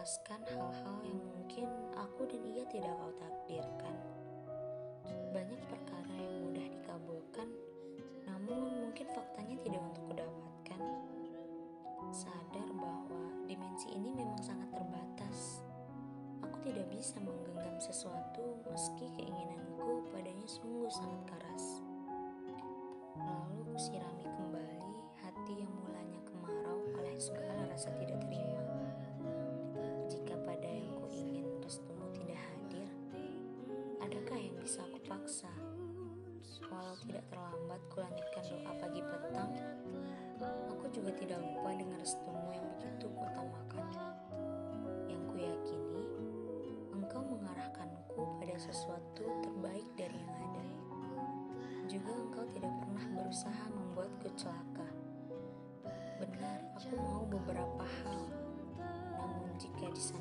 melepaskan hal-hal yang mungkin aku dan ia tidak kau takdirkan. Banyak perkara yang mudah dikabulkan, namun mungkin faktanya tidak untuk kudapatkan. Sadar bahwa dimensi ini memang sangat terbatas. Aku tidak bisa menggenggam sesuatu meski keinginanku padanya sungguh sangat keras. Lalu kusirami kembali hati yang mulanya kemarau oleh segala rasa tidak terima. Bisa aku paksa? Walau tidak terlambat kulanjutkan doa pagi petang, aku juga tidak lupa dengan restumu yang begitu kuutamakan. Yang ku yakini, engkau mengarahkanku pada sesuatu terbaik dari yang ada. Juga engkau tidak pernah berusaha membuatku celaka. Benar, aku mau beberapa hal, namun jika di sana